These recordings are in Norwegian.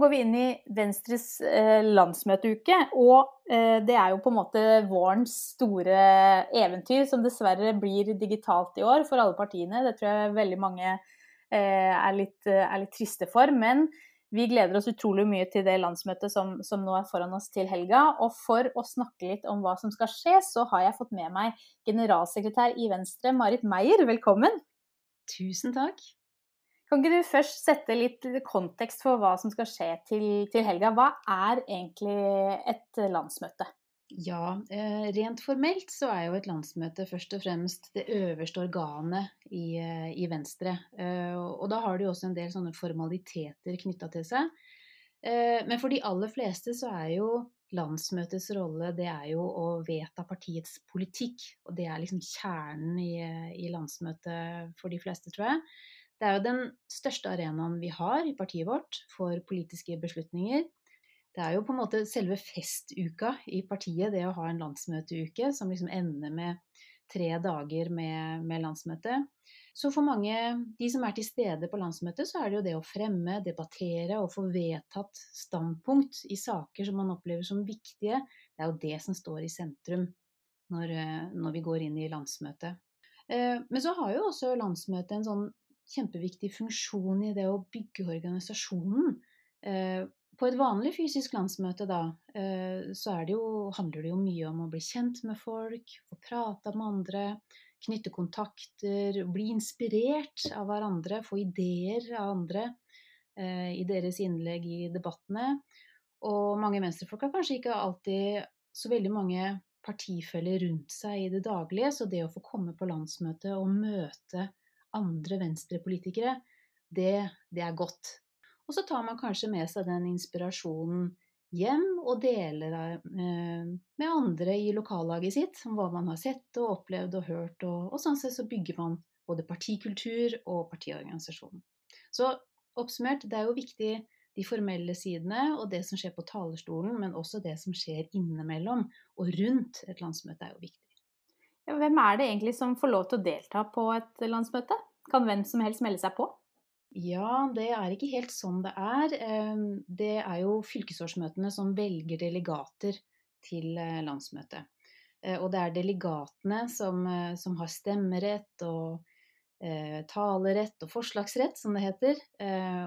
går vi inn i Venstres eh, landsmøteuke, og eh, det er jo på en måte vårens store eventyr, som dessverre blir digitalt i år for alle partiene. Det tror jeg veldig mange eh, er, litt, er, litt, triste for. Men vi gleder oss utrolig mye til det landsmøtet som, som, nå er foran oss til helga. Og for å snakke litt om hva som skal skje, så har jeg fått med meg generalsekretær i Venstre, Marit Meyer. Velkommen. Tusen takk. Kan ikke du først sette litt kontekst for hva som skal skje til, til helga? Hva er egentlig et landsmøte? Ja, eh, rent formelt så er jo et landsmøte først og fremst det øverste organet i, eh, i Venstre. Eh, og da har det jo også en del sånne formaliteter knytta til seg. Men for de aller fleste så er jo landsmøtets rolle det er jo å vedta partiets politikk. Og det er liksom kjernen i, i landsmøtet for de fleste, tror jeg. Det er jo den største arenaen vi har i partiet vårt for politiske beslutninger. Det er jo på en måte selve festuka i partiet, det å ha en landsmøteuke som liksom ender med tre dager med, med landsmøte. Så for mange, de som er til stede på landsmøtet, så er det jo det å fremme, debattere og få vedtatt standpunkt i saker som man opplever som viktige. Det er jo det som står i sentrum når, når vi går inn i landsmøtet. Eh, men så har jo også landsmøtet en sånn kjempeviktig funksjon i det å bygge organisasjonen. Eh, på et vanlig fysisk landsmøte da, eh, så det jo, handler det jo mye om å bli kjent med folk, få prata med andre, knytte kontakter, bli inspirert av hverandre, få ideer av andre eh, i deres innlegg i debattene. Og mange venstrefolk har kanskje ikke alltid så veldig mange partifeller rundt seg i det daglige, så det å få komme på landsmøte og møte andre venstrepolitikere, det, det er godt. Og så tar man kanskje med seg den inspirasjonen hjem og deler eh, med andre i lokallaget sitt om hva man har sett og opplevd og hørt. Og, og sånn sett så bygger man både partikultur og partiorganisasjon. Så oppsummert, det er jo viktig de formelle sidene og det som skjer på talerstolen, men også det som skjer innimellom og rundt et landsmøte er jo viktig. Hvem er det egentlig som får lov til å delta på et landsmøte? Kan hvem som helst melde seg på? Ja, det er ikke helt sånn det er. Det er jo fylkesårsmøtene som velger delegater til eh, landsmøtet. Eh, og det er delegatene som, eh, som har stemmerett og talerett og forslagsrett, som det heter.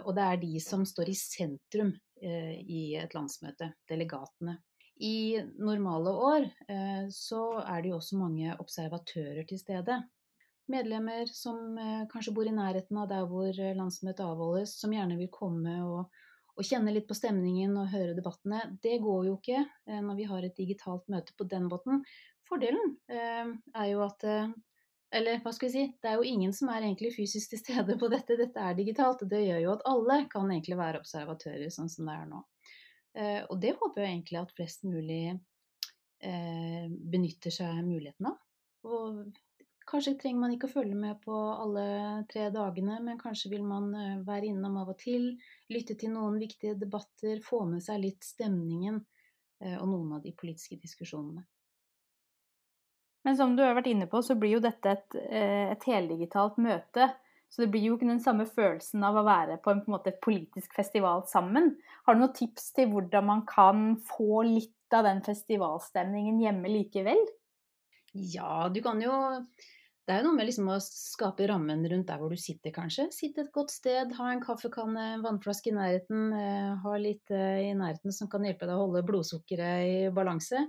Og det er de som står i sentrum i et landsmøte, delegatene. I normale år så er det jo også mange observatører til stede medlemmer som eh, kanskje bor i nærheten av der hvor eh, landsmøtet avholdes, som gjerne vil komme og, og, kjenne litt på stemningen og høre debattene. Det går jo ikke eh, når vi har et digitalt møte på den måten. Fordelen er jo at eller hva skal vi si, det er jo ingen som er egentlig fysisk til stede på dette. Dette er digitalt. og Det gjør jo at alle kan egentlig være observatører, sånn som det er nå. Og det håper jeg egentlig at flest mulig benytter seg av muligheten av. Og Kanskje trenger man ikke å følge med på alle tre dagene, men kanskje vil man eh, være innom av og til, lytte til noen viktige debatter, få med seg litt stemningen eh, og noen av de politiske diskusjonene. Men som du har vært inne på, så blir jo dette et, eh, et heldigitalt møte. Så det blir jo ikke den samme følelsen av å være på en, på en måte, politisk festival sammen. Har du noen tips til hvordan man kan få litt av den festivalstemningen hjemme likevel? Ja, du kan jo det er jo noe med liksom å skape rammen rundt der hvor du sitter, kanskje. Sitte et godt sted, ha en kaffekanne, en vannflaske i nærheten. Eh, ha litt eh, i nærheten som kan hjelpe deg å holde blodsukkeret i balanse.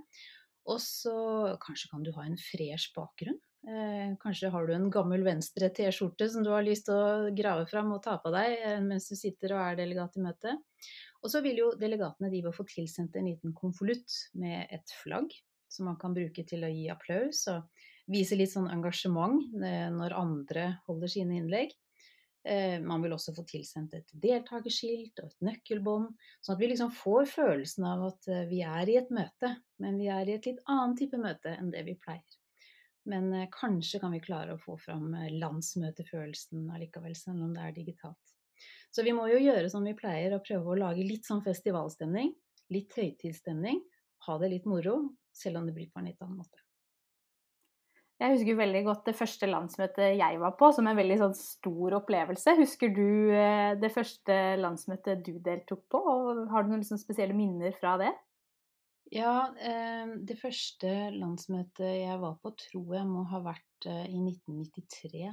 Og så kanskje kan du ha en fresh bakgrunn. Eh, kanskje har du en gammel venstre T-skjorte som du har lyst til å grave fram og ta på deg mens du sitter og er delegat i møte. Og så vil jo delegatene de få tilsendt en liten konvolutt med et flagg som man kan bruke til å gi applaus. og vise litt sånn engasjement eh, når andre holder sine innlegg. Eh, man vil også få tilsendt et deltakerskilt og et nøkkelbånd, sånn at vi liksom får følelsen av at eh, vi er i et møte, men vi er i et litt annet type møte enn det vi pleier. Men kanskje kan vi klare å få fram landsmøtefølelsen allikevel, selv om det er digitalt. Så vi må jo gjøre som vi pleier, og prøve å lage litt sånn festivalstemning. Litt høytidsstemning. Ha det litt moro, selv om det blir på en litt annen måte. Jeg husker veldig godt det første landsmøtet jeg var på, som en veldig sånn stor opplevelse. Husker du eh, det første landsmøtet du deltok på, og har du noen liksom spesielle minner fra det? Ja, eh, det første landsmøtet jeg var på, tror jeg må ha vært eh, i 1993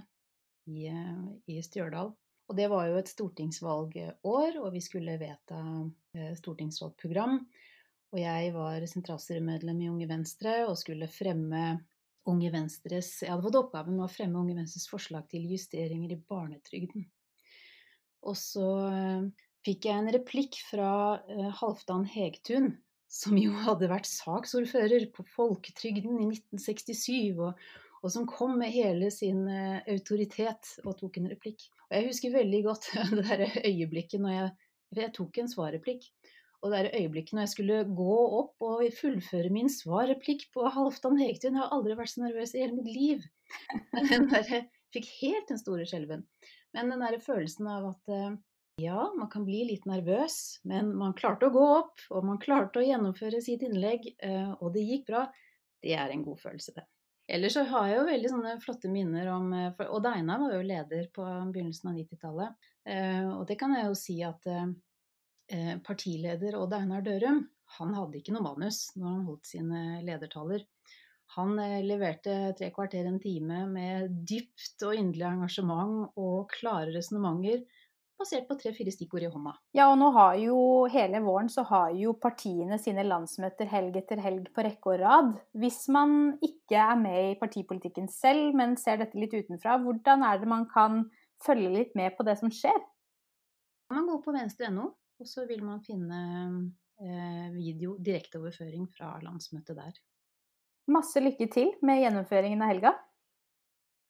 i, i Stjørdal. Og det var jo et stortingsvalgår, og vi skulle vedta stortingsvalgprogram. Og jeg var sentralstyremedlem i Unge Venstre og skulle fremme Unge Venstres Jeg hadde fått oppgaven med å fremme Unge Venstres forslag til justeringer i barnetrygden. Og så eh, fikk jeg en replikk fra Halvdan Hegtun, som jo hadde vært saksordfører på folketrygden i 1967, og, og som kom med hele sin uh, autoritet og tok en replikk. Og jeg husker veldig godt det der øyeblikket når jeg, jeg tok en svarreplikk. Og det øyeblikket når jeg skulle gå opp og fullføre min svarreplikk på Halvdan Hegtun Jeg har aldri vært så nervøs i hele mitt liv. Den der, fikk helt den store skjelven. Men den der følelsen av at eh, ja, man kan bli litt nervøs, men man klarte å gå opp, og man klarte å gjennomføre sitt innlegg, eh, og det gikk bra, det er en god følelse, det. Ellers så har jeg jo veldig sånne flotte minner om eh, Og Deina var jo leder på begynnelsen av 90-tallet. Og det kan jeg jo si at Eh, partileder Odd Einar Dørum, han hadde ikke noe manus når han holdt sine ledertaler. Han eh, leverte tre kvarter en time med dypt og inderlig engasjement og klare resonnementer basert på tre-fire stikkord i hånda. Ja, og nå har jo hele våren så har jo partiene sine landsmøter helg etter helg på rekke og rad. Hvis man ikke er med i partipolitikken selv, men ser dette litt utenfra, hvordan er det man kan følge litt med på det som skjer? Man går på venstre.no, og så vil man finne eh, video, direkteoverføring fra landsmøtet der. Masse lykke til med gjennomføringen av helga.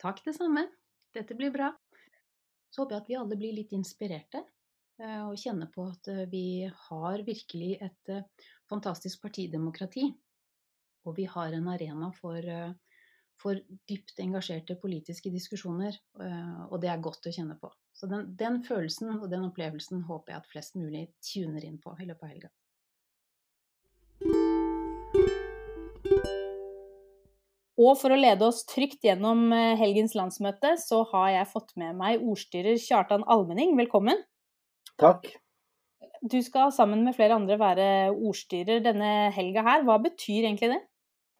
Takk, det samme. Dette blir bra. Så håper jeg at vi alle blir litt inspirerte eh, og kjenner på at eh, vi har virkelig et fantastisk partidemokrati. Og vi har en arena for, for dypt engasjerte politiske diskusjoner, og det er godt å kjenne på. Så den, den, følelsen og den opplevelsen håper jeg at flest mulig tuner inn på i løpet av helga. Og for å lede oss trygt gjennom eh, helgens landsmøte, så har jeg fått med meg ordstyrer Kjartan Almenning. Velkommen. Takk. Du skal sammen med flere andre være ordstyrer denne helga her. Hva betyr egentlig det?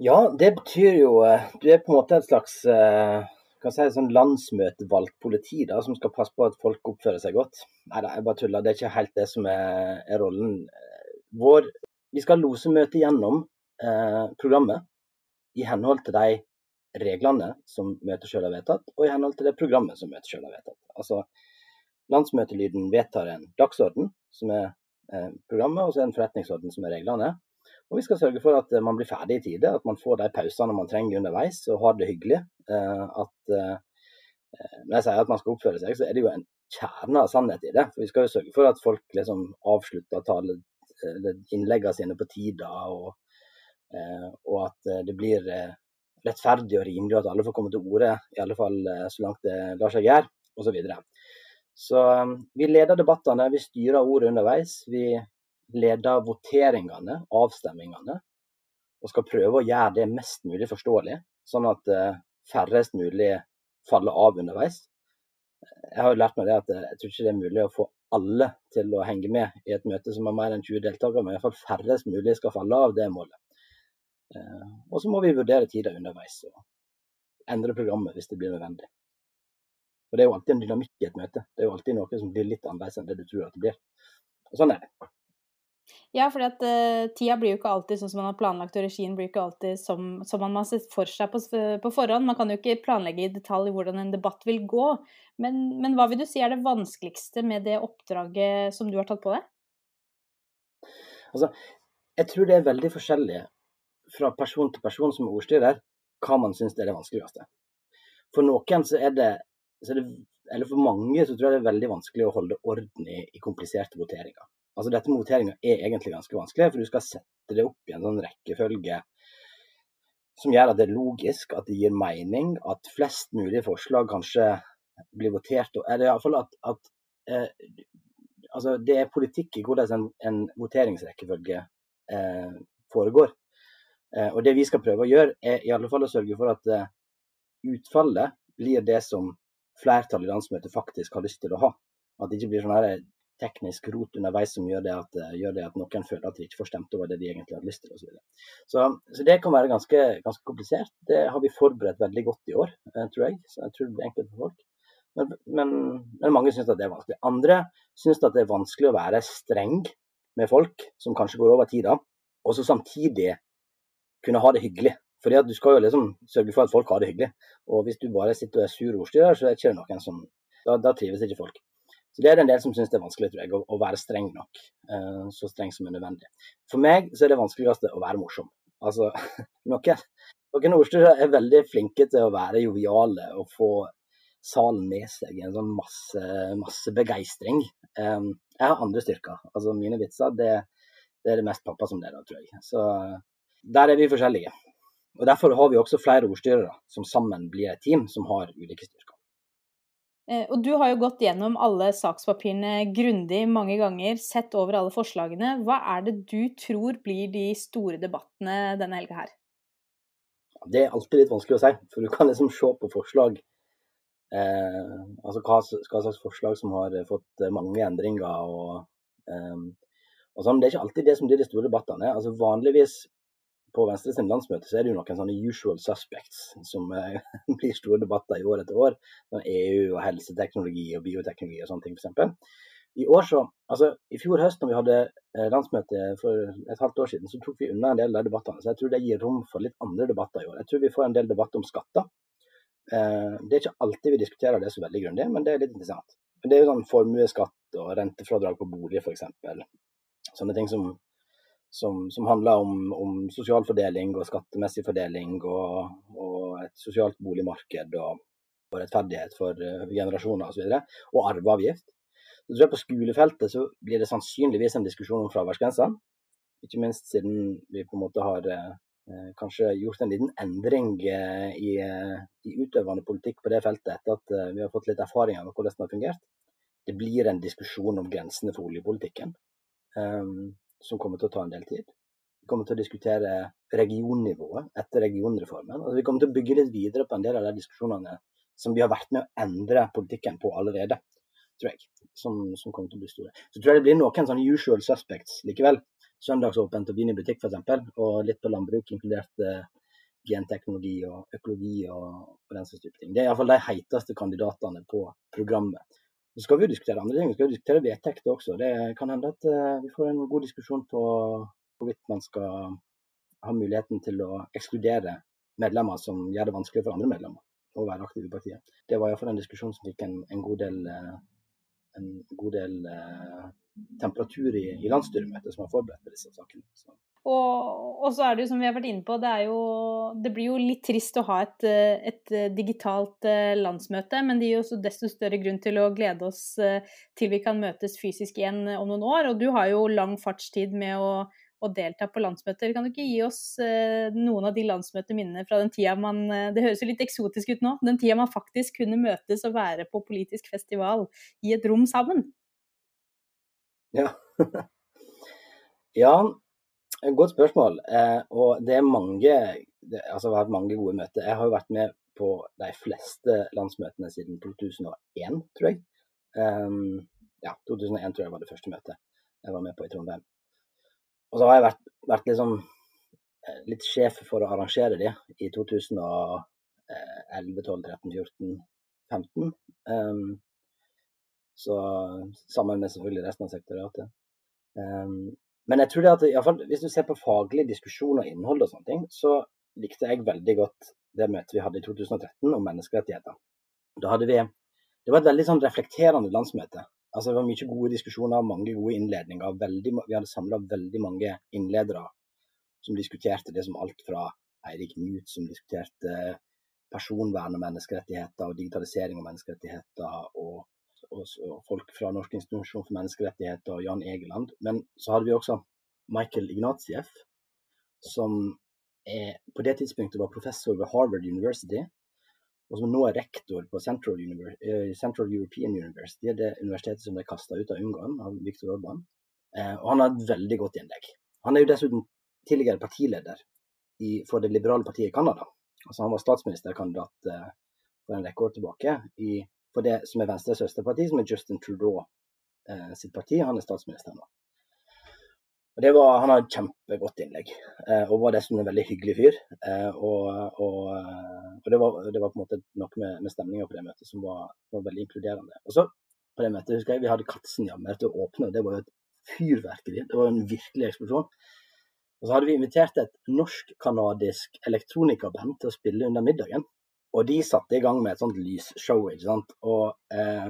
Ja, det betyr jo eh, Du er på en måte et slags uh kan si sånn landsmøtevalgt politi da, som skal passe på at folk oppfører seg godt. Nei da, jeg bare tuller. Det er ikke helt det som er, er rollen vår. Vi skal lose møtet gjennom eh, programmet i henhold til de reglene som møtet selv har vedtatt, og i henhold til det programmet som møtet selv har vedtatt. Altså, Landsmøtelyden vedtar en dagsorden, som er eh, programmet, og så er en forretningsorden, som er reglene. Og vi skal sørge for at eh, man blir ferdig i tide, at man får de pausene man trenger underveis og har det hyggelig. Eh, at Når jeg sier at man skal oppføre seg, så er det jo en kjerne av sannhet i det. For vi skal jo sørge for at folk liksom avslutter tale, innleggene sine på tida, og, og, at det blir rettferdig og rimelig, at alle får komme til orde, i alle fall så langt det lar seg gjøre, osv. Så, så vi leder debattene, vi styrer ordet underveis. Vi leder voteringene, avstemmingene, og skal prøve å gjøre det mest mulig forståelig, sånn at færrest mulig faller av underveis. Jeg har jo lært meg det at eh, jeg tror ikke det er mulig å få alle til å henge med i et møte som har mer enn 20 deltakere, men iallfall færrest mulig skal falle av, det målet. Uh, og så må vi vurdere tida underveis og endre programmet hvis det blir nødvendig. For Det er jo alltid en dynamikk i et møte. Det er jo alltid noe som blir litt annerledes enn det du tror at det blir. Og sånn er det. Ja, for uh, eh, tida blir jo ikke alltid sånn som man har planlagt, og regien blir ikke alltid som, som man har sett for seg på, på, forhånd. Man kan jo ikke planlegge i detalj hvordan en debatt vil gå. Men, men, hva vil du si er det vanskeligste med det oppdraget som du har tatt på deg? Altså, jeg tror det er veldig forskjellig fra person til person som er ordstyrer, hva man syns er det vanskeligste. For noen så er det, så er det eller for mange så tror jeg det er veldig vanskelig å holde orden i, i kompliserte voteringer. Altså Dette med voteringer er egentlig ganske vanskelig, for du skal sette det opp i en sånn rekkefølge som gjør at det er logisk, at det gir mening, at flest mulig forslag kanskje blir votert Eller iallfall at, at eh, altså det er politikk i hvordan en, en voteringsrekkefølge eh, foregår. Eh, og Det vi skal prøve å gjøre, er i alle fall å sørge for at eh, utfallet blir det som flertallet i landsmøtet faktisk har lyst til å ha. At det ikke blir sånn her teknisk rot underveis som gjør det, at, eh, gjør det at, noen føler at de ikke får stemt over det de egentlig hadde lyst til. Og så, så, så det kan være ganske, ganske, komplisert. Det har vi forberedt veldig godt i år, eh, tror jeg. Så jeg tror det blir enkelt for folk. Men, men, men mange syns at det er vanskelig. Andre syns at det er vanskelig å være streng med folk som kanskje går over tida, og så samtidig kunne ha det hyggelig. Fordi at Du skal jo liksom sørge for at folk har det hyggelig. Og Hvis du bare sitter og er sur ordstyrer, så er det ikke noen som da, da trives ikke folk. Så Det er det en del som syns det er vanskelig tror jeg, å, å være streng nok. Uh, så streng som er nødvendig. For meg så er det vanskeligste å være morsom. Altså, noen, noen ordstyrere er veldig flinke til å være joviale og få salen med seg i en sånn masse, masse begeistring. Um, jeg har andre styrker. Altså Mine vitser det, det er det mest pappa som det, da, tror jeg. Så der er vi forskjellige. Og Derfor har vi også flere ordstyrere som sammen blir et team som har ulike styrker. Eh, og du har jo gått gjennom alle sakspapirene grundig mange ganger, sett over alle forslagene. Hva er det du tror blir de store debattene denne helga her? Det er alltid litt vanskelig å si, for du kan liksom se på forslag eh, Altså hva, hva, slags forslag som har fått mange endringer og, eh, og sånn. Det er ikke alltid det som blir de store debattene. Altså Vanligvis på Venstre sin landsmøte så er det jo noen sånne usual suspects som eh, blir store debatter i år etter år. Som EU og helseteknologi og bioteknologi og sånne ting f.eks. I år så, altså i fjor høst når vi hadde eh, landsmøte for et halvt år siden, så tok vi unna en del av de debattene. Så jeg tror det gir rom for litt andre debatter i år. Jeg tror vi får en del debatt om skatter. Eh, det er ikke alltid vi diskuterer det så veldig grundig, men det er litt interessant. Det er jo sånn formuesskatt og rentefradrag på bolig f.eks. Sånne ting som som, som handler om, om, sosial fordeling og skattemessig fordeling og, og et sosialt boligmarked og, og rettferdighet for uh, generasjoner osv. Og, så og arveavgift. Så tror jeg På skolefeltet så blir det sannsynligvis en diskusjon om fraværsgrensa. Ikke minst siden vi på en måte har uh, kanskje gjort en liten endring uh, i, i, utøvende politikk på det feltet etter at vi har fått litt erfaringer med hvordan det har fungert. Det blir en diskusjon om grensene for oljepolitikken. Um, som kommer til å ta en del tid. Vi kommer til å diskutere regionnivået etter regionreformen. Altså, vi kommer til å bygge litt videre på en del av de diskusjonene som vi har vært med å endre politikken på allerede, tror jeg. Som, som kommer til å bli store. Så tror jeg det blir noen sånne usual suspects likevel. Søndagsåpent og vin i butikk f.eks., og litt på landbruk, inkludert uh, genteknologi og økologi og, og den slags type ting. Det er iallfall de heiteste kandidatene på programmet. Så skal vi jo diskutere andre ting. Vi skal jo diskutere vedtekter også. Det kan hende at uh, vi får en god diskusjon på hvorvidt man skal ha muligheten til å ekskludere medlemmer som gjør det vanskelig for andre medlemmer å være aktive i partiet. Det var iallfall en diskusjon som fikk en, en god del, uh, en god del eh, temperatur i, i landsstyremøtet som har forberedt disse sakene. Så. Og, og, så er det jo som vi har vært inne på, det, jo, det blir jo litt trist å ha et, eh, et, eh, digitalt eh, landsmøte, men det gir også desto større grunn til å glede oss til vi kan møtes fysisk igjen om noen år. Og du har jo lang fartstid med å, å delta på landsmøter. Kan du ikke gi oss noen av de landsmøteminnene fra den tida man Det høres jo litt eksotisk ut nå. Den tida man faktisk kunne møtes og være på politisk festival i et rom sammen? Ja. ja, godt spørsmål. Eh, og det er mange det, altså Vi har hatt mange gode møter. Jeg har jo vært med på de fleste landsmøtene siden 2001, tror jeg. Um, ja, 2001 tror jeg var det første møtet jeg var med på i Trondheim. Og så har jeg vært, vært liksom, litt sjef for å arrangere de i 2011, 12, 13, 14, 15. Um, så sammen med selvfølgelig resten av sekretariatet. Um, men jeg tror det at, i fall, hvis du ser på faglig diskusjon og innhold, og sånne ting, så likte jeg veldig godt det møtet vi hadde i 2013 om menneskerettigheter. Da hadde vi, Det var et veldig sånn reflekterende landsmøte. Altså Det var mye gode diskusjoner, mange gode innledninger. Veldig, vi hadde samla veldig mange innledere som diskuterte det som alt fra Eirik Knut, som diskuterte personvern og menneskerettigheter, og digitalisering og menneskerettigheter, og og, folk fra Norsk institusjon for menneskerettigheter og Jan Egeland. Men så hadde vi også Michael Ignatieff, som er, på det tidspunktet var professor ved Harvard University, og som nå er rektor på Central, Univers Central European University, det universitetet som ble kasta ut av Ungarn av Viktor Orban. Uh, og han har et veldig godt innlegg. Han er jo dessuten tidligere partileder i, for det liberale partiet i Canada. Altså Han var statsministerkandidat eh, for en rekke år tilbake i, for det som er Venstres søsterparti, som er Justin Trudeau eh, sitt parti. Han er statsminister nå. Og det var, Han har et kjempegodt innlegg, eh, og var dessuten en veldig hyggelig fyr. Eh, og, og, og det, var, det, var, på en måte noe med, med stemninga på det møtet som var, var, veldig inkluderende. Og så på det møtet husker jeg vi hadde Katzenjammer til å åpne, og det var jo et fyrverkeri. Det var en virkelig eksplosjon. Og så hadde vi invitert et norsk-canadisk elektronikaband til å spille under middagen. Og de satte i gang med et sånt lysshow. ikke sant? Og eh,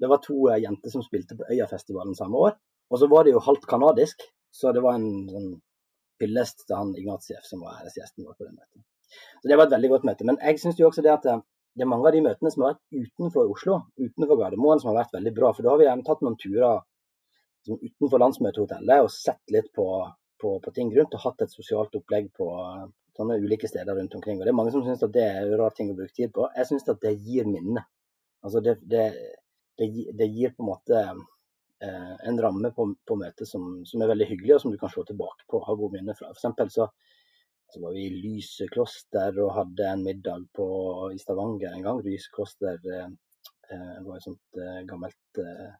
Det var to eh, jenter som spilte på Øyafestivalen samme år. Og så var det jo halvt kanadisk, så det var en sånn hyllest til han Ignatieff som var æresgjesten vår på det møtet. Så det var et veldig godt møte. Men jeg syns jo også det at eh, det er mange av de møtene som har vært utenfor Oslo, utenfor Gardermoen, som har vært veldig bra. For da har vi gjerne tatt noen turer utenfor landsmøtehotellet og sett litt på, på, på, ting rundt og hatt et sosialt opplegg på sånne ulike steder rundt omkring. Og Det er mange som syns at det er rar ting å bruke tid på. Jeg syns at det gir minne. Altså det, det, det, det, gir på en måte eh, en ramme på, på møtet som, som, er veldig hyggelig, og som du kan se tilbake på og ha gode minner fra. For eksempel så, så var vi i Lysekloster og hadde en middag på, i Stavanger en gang. Lysekloster eh, eh var et sånt eh, gammelt eh,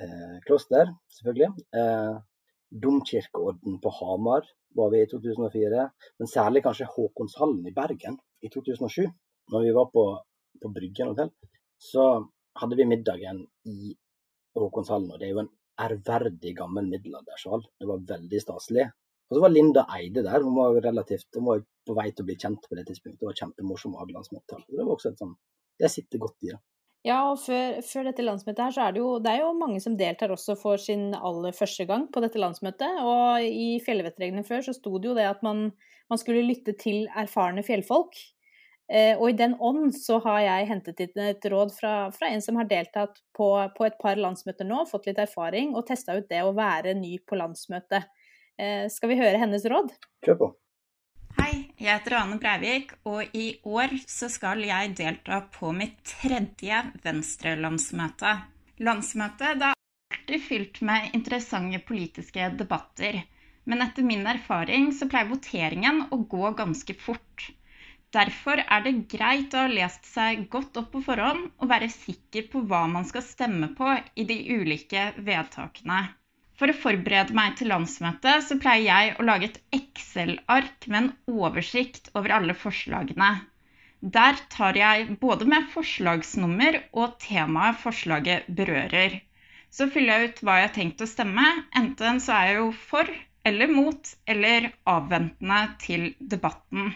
eh, kloster, selvfølgelig. Eh, Domkirkeorden på Hamar var vi i 2004, men særlig kanskje Håkonshallen i Bergen i 2007. Når vi var på, på Bryggen hotell, så hadde vi middagen i Håkonshallen. Og det er jo en ærverdig gammel middelaldersal. Det var veldig staselig. Og så var Linda Eide der. Hun var relativt, hun var på vei til å bli kjent på det tidspunktet. Det var kjempemorsom Hadelandsmøte. Det var også et sånn, det sitter godt i det. Ja, og før, før, dette landsmøtet her, så er det jo det er jo mange som deltar også for sin aller første gang på dette landsmøtet. Og i fjellvettreglene før så sto det jo det at man, man skulle lytte til erfarne fjellfolk. Eh, og i den ånd så har jeg hentet inn et råd fra, fra en som har deltatt på, på, et par landsmøter nå, fått litt erfaring og testa ut det å være ny på landsmøtet. Eh, skal vi høre hennes råd? Kjør på. Hei, jeg heter Ane Breivik, og i år så skal jeg delta på mitt tredje Venstre-landsmøte. Landsmøtet er alltid fylt med interessante politiske debatter, men etter min erfaring så pleier voteringen å gå ganske fort. Derfor er det greit å ha lest seg godt opp på forhånd og være sikker på hva man skal stemme på i de ulike vedtakene. For å forberede meg til landsmøtet så pleier jeg å lage et Excel-ark med en oversikt over alle forslagene. Der tar jeg både med forslagsnummer og temaet forslaget berører. Så fyller jeg ut hva jeg har tenkt å stemme. Enten så er jeg jo for eller mot eller avventende til debatten.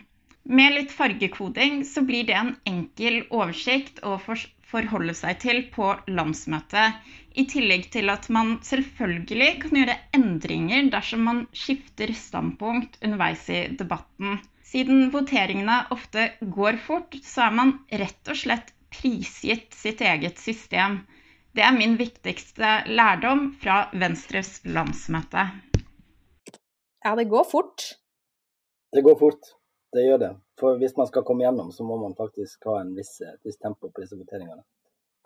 Med litt fargekoding så blir det en enkel oversikt å forholde seg til på landsmøtet. I tillegg til at man selvfølgelig kan gjøre endringer dersom man skifter standpunkt underveis i debatten. Siden voteringene ofte går fort, så er man rett og slett prisgitt sitt eget system. Det er min viktigste lærdom fra Venstres landsmøte. Ja, det går fort. Det går fort. Det gjør det. For hvis man skal komme gjennom, så må man faktisk ha en viss, et visst tempo på disse voteringene.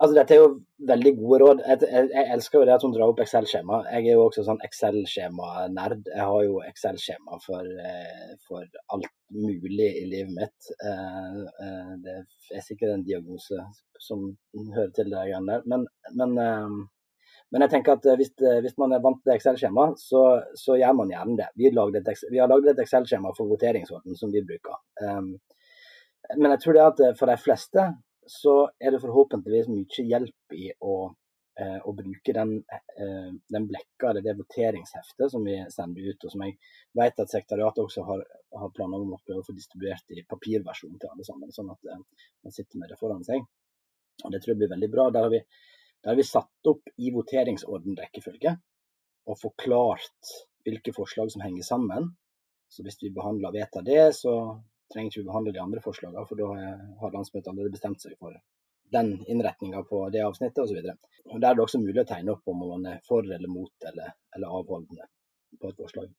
Altså, Dette er jo veldig gode råd. Jeg, jeg, jeg elsker jo det at hun drar opp Excel-skjema. Jeg er jo også sånn Excel-skjema-nerd. Jeg har jo Excel-skjema for, eh, for, alt mulig i livet mitt. Eh, eh, det er sikkert en diagnose som hører til det greiene der. Men, men, men, jeg tenker at hvis, hvis man er vant til Excel-skjema, så, så, gjør man gjerne det. Vi, et, vi har lagd et Excel-skjema for voteringsorden som vi bruker. Men jeg tror det at for de fleste så er det forhåpentligvis mye hjelp i å, eh, å bruke den, eh, den blekka eller det voteringsheftet som vi sender ut, og som jeg vet at sekretariatet også har, har planer om å prøve å få distribuert i papirversjon til alle sammen, sånn at eh, man sitter med det foran seg. Og Det tror jeg blir veldig bra. Der har vi, der har vi satt opp i voteringsorden rekkefølge og forklart hvilke forslag som henger sammen. Så hvis vi behandler og vedtar det, så trenger ikke vi behandle de andre forslagene, for da har landsmøtet allerede bestemt seg for den innretninga på det avsnittet osv. Der er det også mulig å tegne opp om man er for eller mot eller, eller avholdende på et forslag.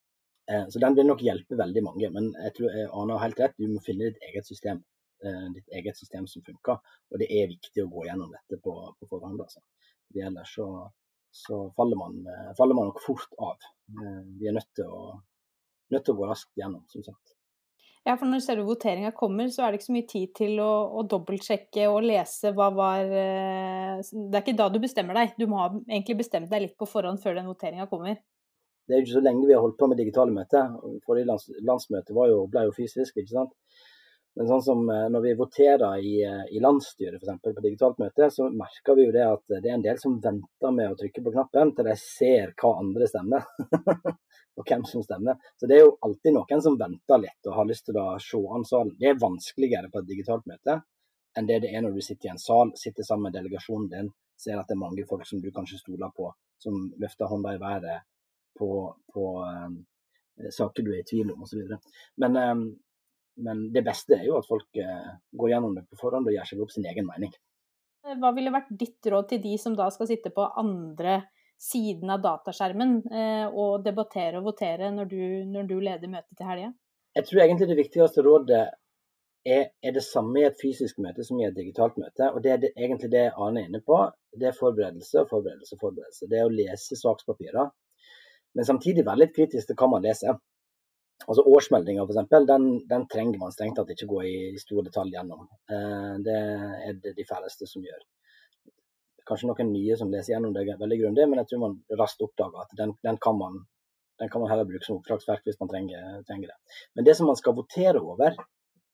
Eh, så den vil nok hjelpe veldig mange. Men jeg tror jeg aner helt rett, du må finne ditt eget system. Eh, ditt eget system som funker. Og det er viktig å gå gjennom dette på, på forhånd. Altså. Ellers så, så faller, man, eh, faller, man, nok fort av. Vi er nødt til å, nødt til å gå raskt gjennom, som sagt. Ja, for når selve voteringa kommer, så er det ikke så mye tid til å, å dobbeltsjekke og lese hva var eh, Det er ikke da du bestemmer deg, du må ha egentlig bestemt deg litt på forhånd før den voteringa kommer. Det er jo ikke så lenge vi har holdt på med digitale møter. Forrige lands, landsmøte jo, ble jo fysisk, ikke sant. Men sånn som eh, når vi voterer i, eh, i landsstyret f.eks. på digitalt møte, så merker vi jo det at det er en del som venter med å trykke på knappen til de ser hva andre stemmer. og hvem som stemmer. Så det er jo alltid noen som venter litt og har lyst til å se an salen. Det er vanskeligere på et digitalt møte enn det det er når du sitter i en sal, sitter sammen med delegasjonen din, ser at det er mange folk som du kanskje stoler på, som løfter hånda i været på, på um, saker du er i tvil om osv. Men um, men det beste er jo at folk eh, går gjennom det på forhånd og gjør seg opp sin egen mening. Hva ville vært ditt råd til de som da skal sitte på andre siden av dataskjermen eh, og debattere og votere når du, når du leder møtet til helga? Jeg tror egentlig det viktigste rådet er, er, det samme i et fysisk møte som i et digitalt møte. og Det er det, egentlig det Arne er inne på. Det er forberedelse og forberedelse og forberedelse. Det er å lese sakspapirer, men samtidig være litt kritisk til hva man leser. Altså Årsmeldinga f.eks. Den, den trenger man strengt tatt ikke gå i stor detalj gjennom. Eh, det er det de færreste som gjør. Kanskje noen nye som leser gjennom det veldig grundig, men jeg tror man raskt oppdager at den, den, kan, man, den kan man heller bruke som oppdragsverk hvis man trenger, trenger, det. Men det som man skal votere over,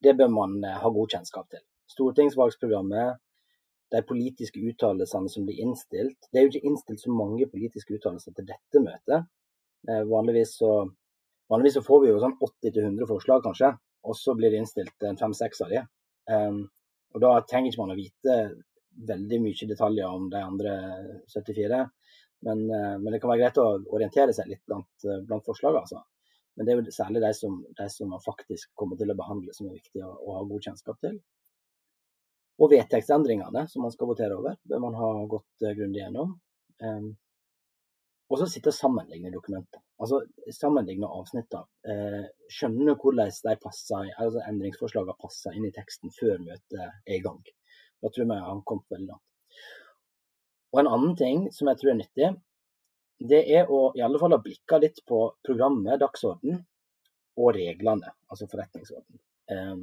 det bør man eh, ha god kjennskap til. Stortingsvalgsprogrammet, de politiske uttalelsene som blir innstilt. Det er jo ikke innstilt så mange politiske uttalelser til dette møtet. Eh, vanligvis så Vanligvis så får vi jo sånn 80-100 forslag, kanskje, og så blir det innstilt en fem-seks av de. Um, og da trenger ikke man å vite veldig mye detaljer om de andre 74, men, uh, men det kan være greit å orientere seg litt blant, uh, blant forslagene. Altså. Men det er jo særlig de som, de som, man faktisk kommer til å behandle, som er viktig å, å ha god kjennskap til. Og vedtektsendringene som man skal votere over, bør man ha gått uh, grundig gjennom. Um, og så sitte og sammenligne dokumenter. Altså sammenligne avsnittene. Eh, skjønne hvordan de passer, altså endringsforslagene passer inn i teksten før møtet er i gang. Da tror jeg vi har kommet veldig langt. Og en annen ting som jeg tror er nyttig, det er å i alle fall ha blikka litt på programmet, dagsorden, og reglene, altså forretningsorden. Eh,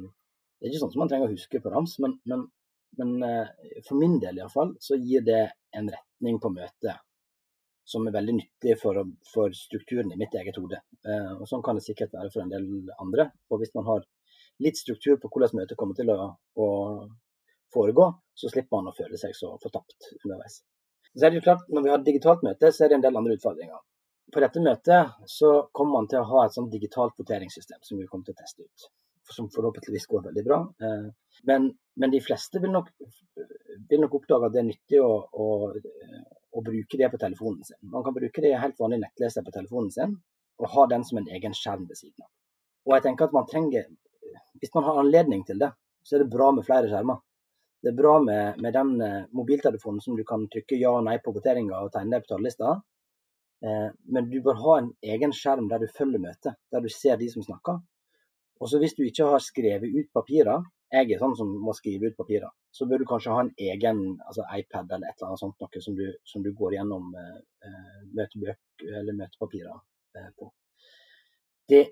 det er ikke sånn som man trenger å huske på rams, men, men, men eh, for min del iallfall så gir det en retning på møtet som er veldig nyttig for, for strukturen i mitt eget hode. Eh, og Sånn kan det sikkert være for en del andre. Og Hvis man har litt struktur på hvordan møtet kommer til å, å foregå, så slipper man å føle seg så fortapt underveis. Så er det jo klart, Når vi har digitalt møte, så er det en del andre utfordringer. På dette møtet så kommer man til å ha et sånt digitalt voteringssystem som vi kommer til å teste ut. Som forhåpentligvis går veldig bra. Eh, men, men de fleste vil nok, vil nok, oppdage at det er nyttig å, å og bruke det på telefonen sin. Man kan bruke det i helt vanlig nettleser på telefonen sin, og ha den som en egen skjerm ved siden av. Og jeg tenker at man trenger, Hvis man har anledning til det, så er det bra med flere skjermer. Det er bra med, med den eh, mobiltelefonen som du kan trykke ja og nei på voteringa og tegne deg på talerlista. Eh, men du bør ha en egen skjerm der du følger møtet, der du ser de som snakker. Og så hvis du ikke har skrevet ut papirer, jeg er sånn som må skrive ut papirer, så bør du kanskje ha en egen altså iPad eller et eller annet sånt noe som du, som du går gjennom eh, møtebøker eller møtepapirer eh, på. Det,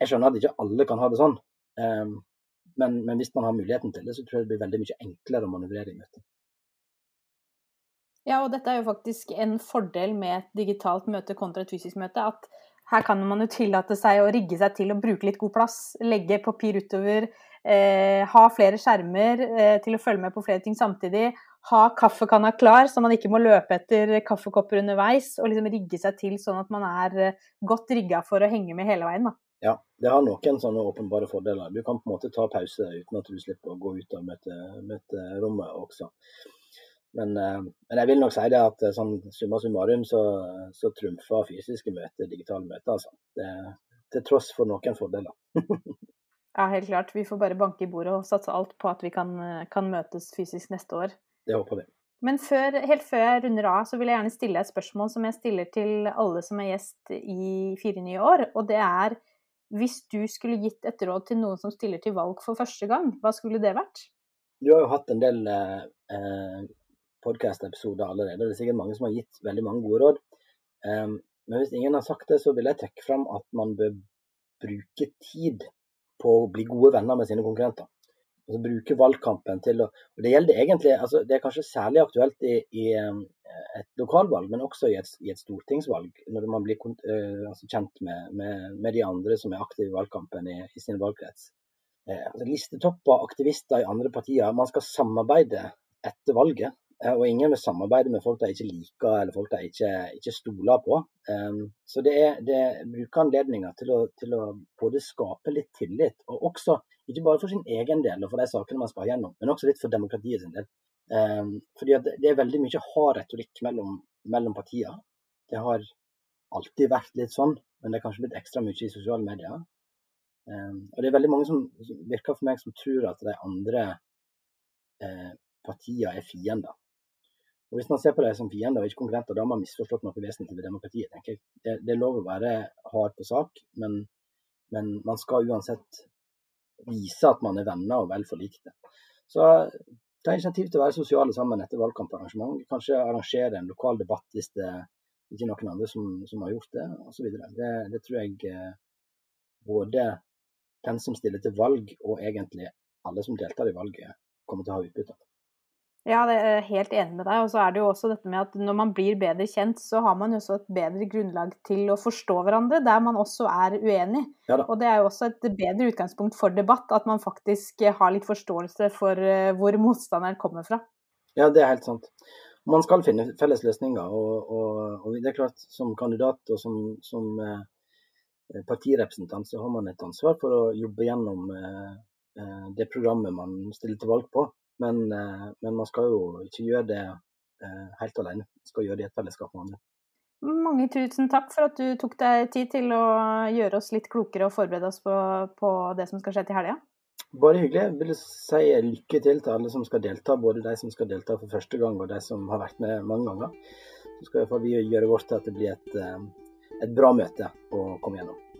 jeg skjønner at ikke alle kan ha det sånn, eh, men, men, hvis man har muligheten til det, så tror jeg det blir veldig mye enklere å manøvrere i møtet. Ja, og dette er jo faktisk en fordel med et digitalt møte kontra et fysisk møte. At her kan man jo tillate seg å rigge seg til å bruke litt god plass. Legge papir utover, eh, ha flere skjermer eh, til å følge med på flere ting samtidig. Ha kaffekanna klar, så man ikke må løpe etter kaffekopper underveis. Og liksom rigge seg til sånn at man er eh, godt rigga for å henge med hele veien. da. Ja, det har noen sånne åpenbare fordeler. Du kan på en måte ta pause uten at du slipper å gå ut av møterommet møte også. Men, eh, men, jeg vil nok si det at eh, sånn summa summarum så, så trumfer fysiske møter digitale møter. Altså. Det, til tross for noen fordeler. Ja, helt klart. Vi får bare banke i bordet og satse alt på at vi kan, kan møtes fysisk neste år. Det håper vi. Men før, helt før jeg runder av, så vil jeg gjerne stille et spørsmål som jeg stiller til alle som er gjest i Fire nye år. Og det er hvis du skulle gitt et råd til noen som stiller til valg for første gang, hva skulle det vært? Du har jo hatt en del eh, podkast-episoder allerede. Det er sikkert mange som har gitt veldig mange gode råd. Um, men hvis ingen har sagt det, så vil jeg trekke fram at man bør bruke tid på å bli gode venner med sine konkurrenter. Altså bruke valgkampen til å og Det gjelder egentlig, altså det er kanskje særlig aktuelt i, i et lokalvalg, men også i et, i et stortingsvalg. Når man blir uh, altså kjent med, med, med, de andre som er aktive i valgkampen i, i sin valgkrets. Uh, altså listetopper, aktivister i andre partier. Man skal samarbeide etter valget. Uh, og ingen vil samarbeide med folk de ikke liker eller folk de ikke, ikke stoler på. Um, så det, er, det anledninger til å, til å både skape litt tillit, og også ikke bare for sin egen del og for de sakene man skal gjennom, men også litt for demokratiet sin del. Um, fordi Det er veldig mye hard retorikk mellom, mellom partier. Det har alltid vært litt sånn, men det er kanskje blitt ekstra mye i sosiale medier. Um, og det er veldig mange som, som, virker for meg som tror at de andre eh, partiene er fiender. Og Hvis man ser på dem som fiender og ikke konkurrenter, da har man misforstått noe vesentlig ved demokratiet. tenker jeg. Det, er lov å være hard på sak, men, men man skal uansett vise at man er venner og vel forlikte. Så ta initiativ til å være sosiale sammen etter valgkamparrangement. Kanskje arrangere en lokal debatt hvis det ikke er noen andre som, som har gjort det, osv. Det, det tror jeg eh, både den som stiller til valg, og egentlig alle som deltar i valget, kommer til å ha utbytte av. Ja, det er helt enig med deg. Og så er det jo også dette med at når man blir bedre kjent, så har man jo også et bedre grunnlag til å forstå hverandre, der man også er uenig. Ja og det er jo også et bedre utgangspunkt for debatt, at man faktisk har litt forståelse for eh, hvor motstanderen kommer fra. Ja, det er helt sant. Man skal finne felles løsninger. Og, og, og det er klart, som kandidat og som, som eh, partirepresentant, så har man et ansvar for å jobbe gjennom eh, eh det programmet man stiller til valg på. Men, eh, men, man skal jo ikke gjøre det eh, helt alene. Man skal gjøre det i et fellesskap med andre. Mange tusen takk for at du tok deg tid til å gjøre oss litt klokere og forberede oss på, på det som skal skje til helga. Bare hyggelig. Jeg vil si lykke til til alle som skal delta, både de som skal delta for første gang og de som har vært med mange ganger. Så skal vi gjøre vårt til at det blir et, eh, et bra møte å komme gjennom.